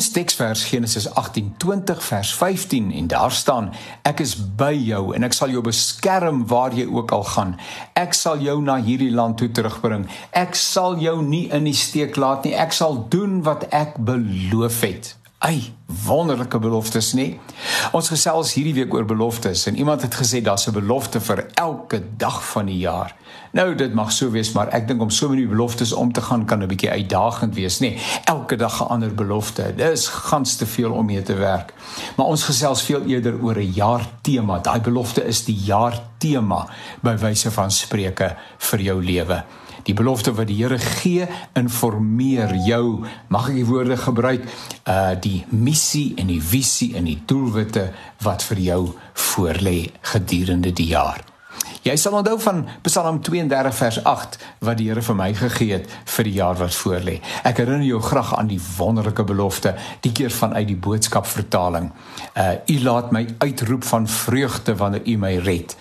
ons teksvers Genesis 18:20 vers 15 en daar staan ek is by jou en ek sal jou beskerm waar jy ook al gaan. Ek sal jou na hierdie land toe terugbring. Ek sal jou nie in die steek laat nie. Ek sal doen wat ek beloof het. Ai, wonderlike beloftes nie. Ons gesels hierdie week oor beloftes en iemand het gesê daar's 'n belofte vir elke dag van die jaar. Nou dit mag so wees, maar ek dink om so die beloftes om te gaan kan 'n bietjie uitdagend wees, nê. Elke dag 'n ander belofte. Dis gans te veel om mee te werk. Maar ons gesels veel eerder oor 'n jaar tema. Daai belofte is die jaar tema by wyse van spreuke vir jou lewe. Die belofte wat die Here gee informeer jou, mag ek die woorde gebruik, uh die missie en die visie en die doelwitte wat vir jou voorlê gedurende die jaar. Jy sal onthou van Psalm 32 vers 8 wat die Here vir my gegee het vir die jaar wat voorlê. Ek herinner jou graag aan die wonderlike belofte, die keer vanuit die boodskap vertaling. Uh U laat my uitroep van vreugde wanneer U my red.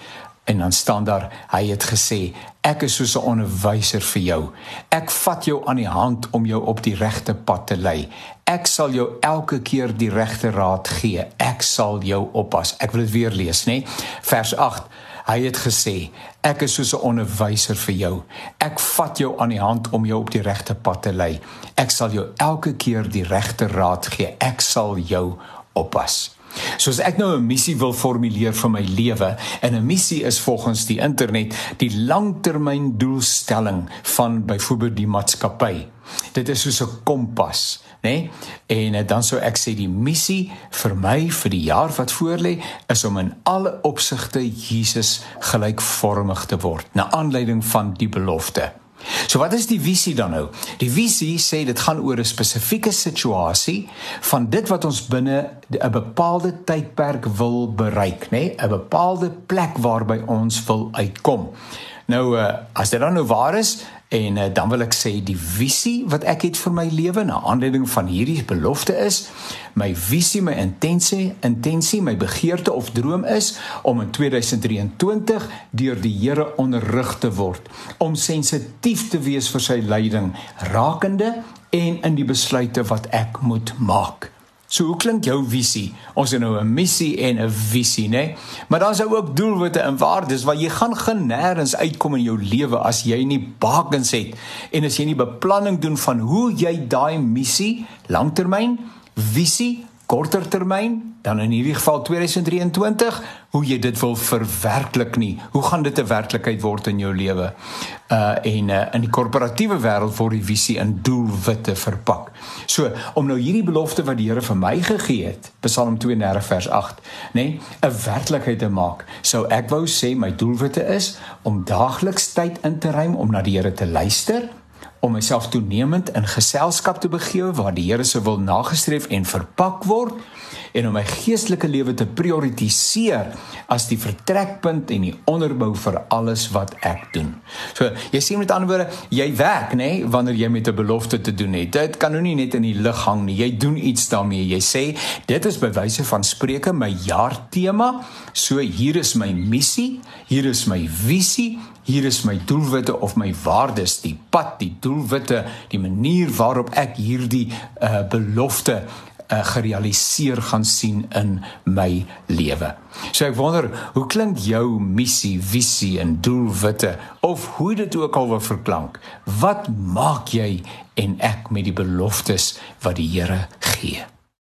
En dan staan daar, hy het gesê, ek is soos 'n onderwyser vir jou. Ek vat jou aan die hand om jou op die regte pad te lei. Ek sal jou elke keer die regte raad gee. Ek sal jou oppas. Ek wil dit weer lees, nê? Vers 8. Hy het gesê, ek is soos 'n onderwyser vir jou. Ek vat jou aan die hand om jou op die regte pad te lei. Ek sal jou elke keer die regte raad gee. Ek sal jou oppas. Soos ek nou 'n missie wil formuleer vir my lewe en 'n missie is volgens die internet die langtermyndoelstelling van byvoorbeeld die maatskappy. Dit is soos 'n kompas, nê? Nee? En eh, dan sou ek sê die missie vir my vir die jaar wat voorlê is om in alle opsigte Jesus gelykvormig te word na aanleiding van die belofte. So wat is die visie dan nou? Die visie sê dit gaan oor 'n spesifieke situasie van dit wat ons binne 'n bepaalde tydperk wil bereik, nê? Nee? 'n Bepaalde plek waarby ons wil uitkom. Nou uh, as dit dan nou waar is en uh, dan wil ek sê die visie wat ek het vir my lewe na aanleiding van hierdie belofte is my visie my intensie intensie my begeerte of droom is om in 2023 deur die Here onderrig te word om sensitief te wees vir sy leiding rakende en in die besluite wat ek moet maak So hoe klink jou visie? Ons het nou 'n missie en 'n visie, né? Nee? Maar dan is daar ook doelwitte en waardes wat jy gaan genêrens uitkom in jou lewe as jy nie bakens het en as jy nie beplanning doen van hoe jy daai missie langtermyn, visie, korter termyn dan in hierdie geval 2023 hoe jy dit wil verwerklik nie. Hoe gaan dit 'n werklikheid word in jou lewe? Uh en uh, in die korporatiewe wêreld word die visie in doelwitte verpak. So om nou hierdie belofte wat die Here vir my gegee het Psalm 32 vers 8 nê nee, 'n werklikheid te maak sou ek wou sê my doelwitte is om daagliks tyd in te ruim om na die Here te luister om myself toenemend in geselskap te begewe waar die Here se wil nagestreef en verpak word en om my geestelike lewe te prioritiseer as die vertrekpunt en die onderbou vir alles wat ek doen. So, jy sien met ander woorde, jy werk, nê, nee, wanneer jy met 'n belofte te doen het. Dit kan nou nie net in die lug hang nie. Jy doen iets daarmee. Jy sê, dit is bewyse van Spreuke my jaartema. So hier is my missie, hier is my visie, hier is my doelwitte of my waardes, die pad, die doelwitte, die manier waarop ek hierdie uh, belofte uh, gerealiseer gaan sien in my lewe. So ek wonder, hoe klink jou missie, visie en doelwitte of hoe dit ook al wil verklank? Wat maak jy en ek met die beloftes wat die Here gee?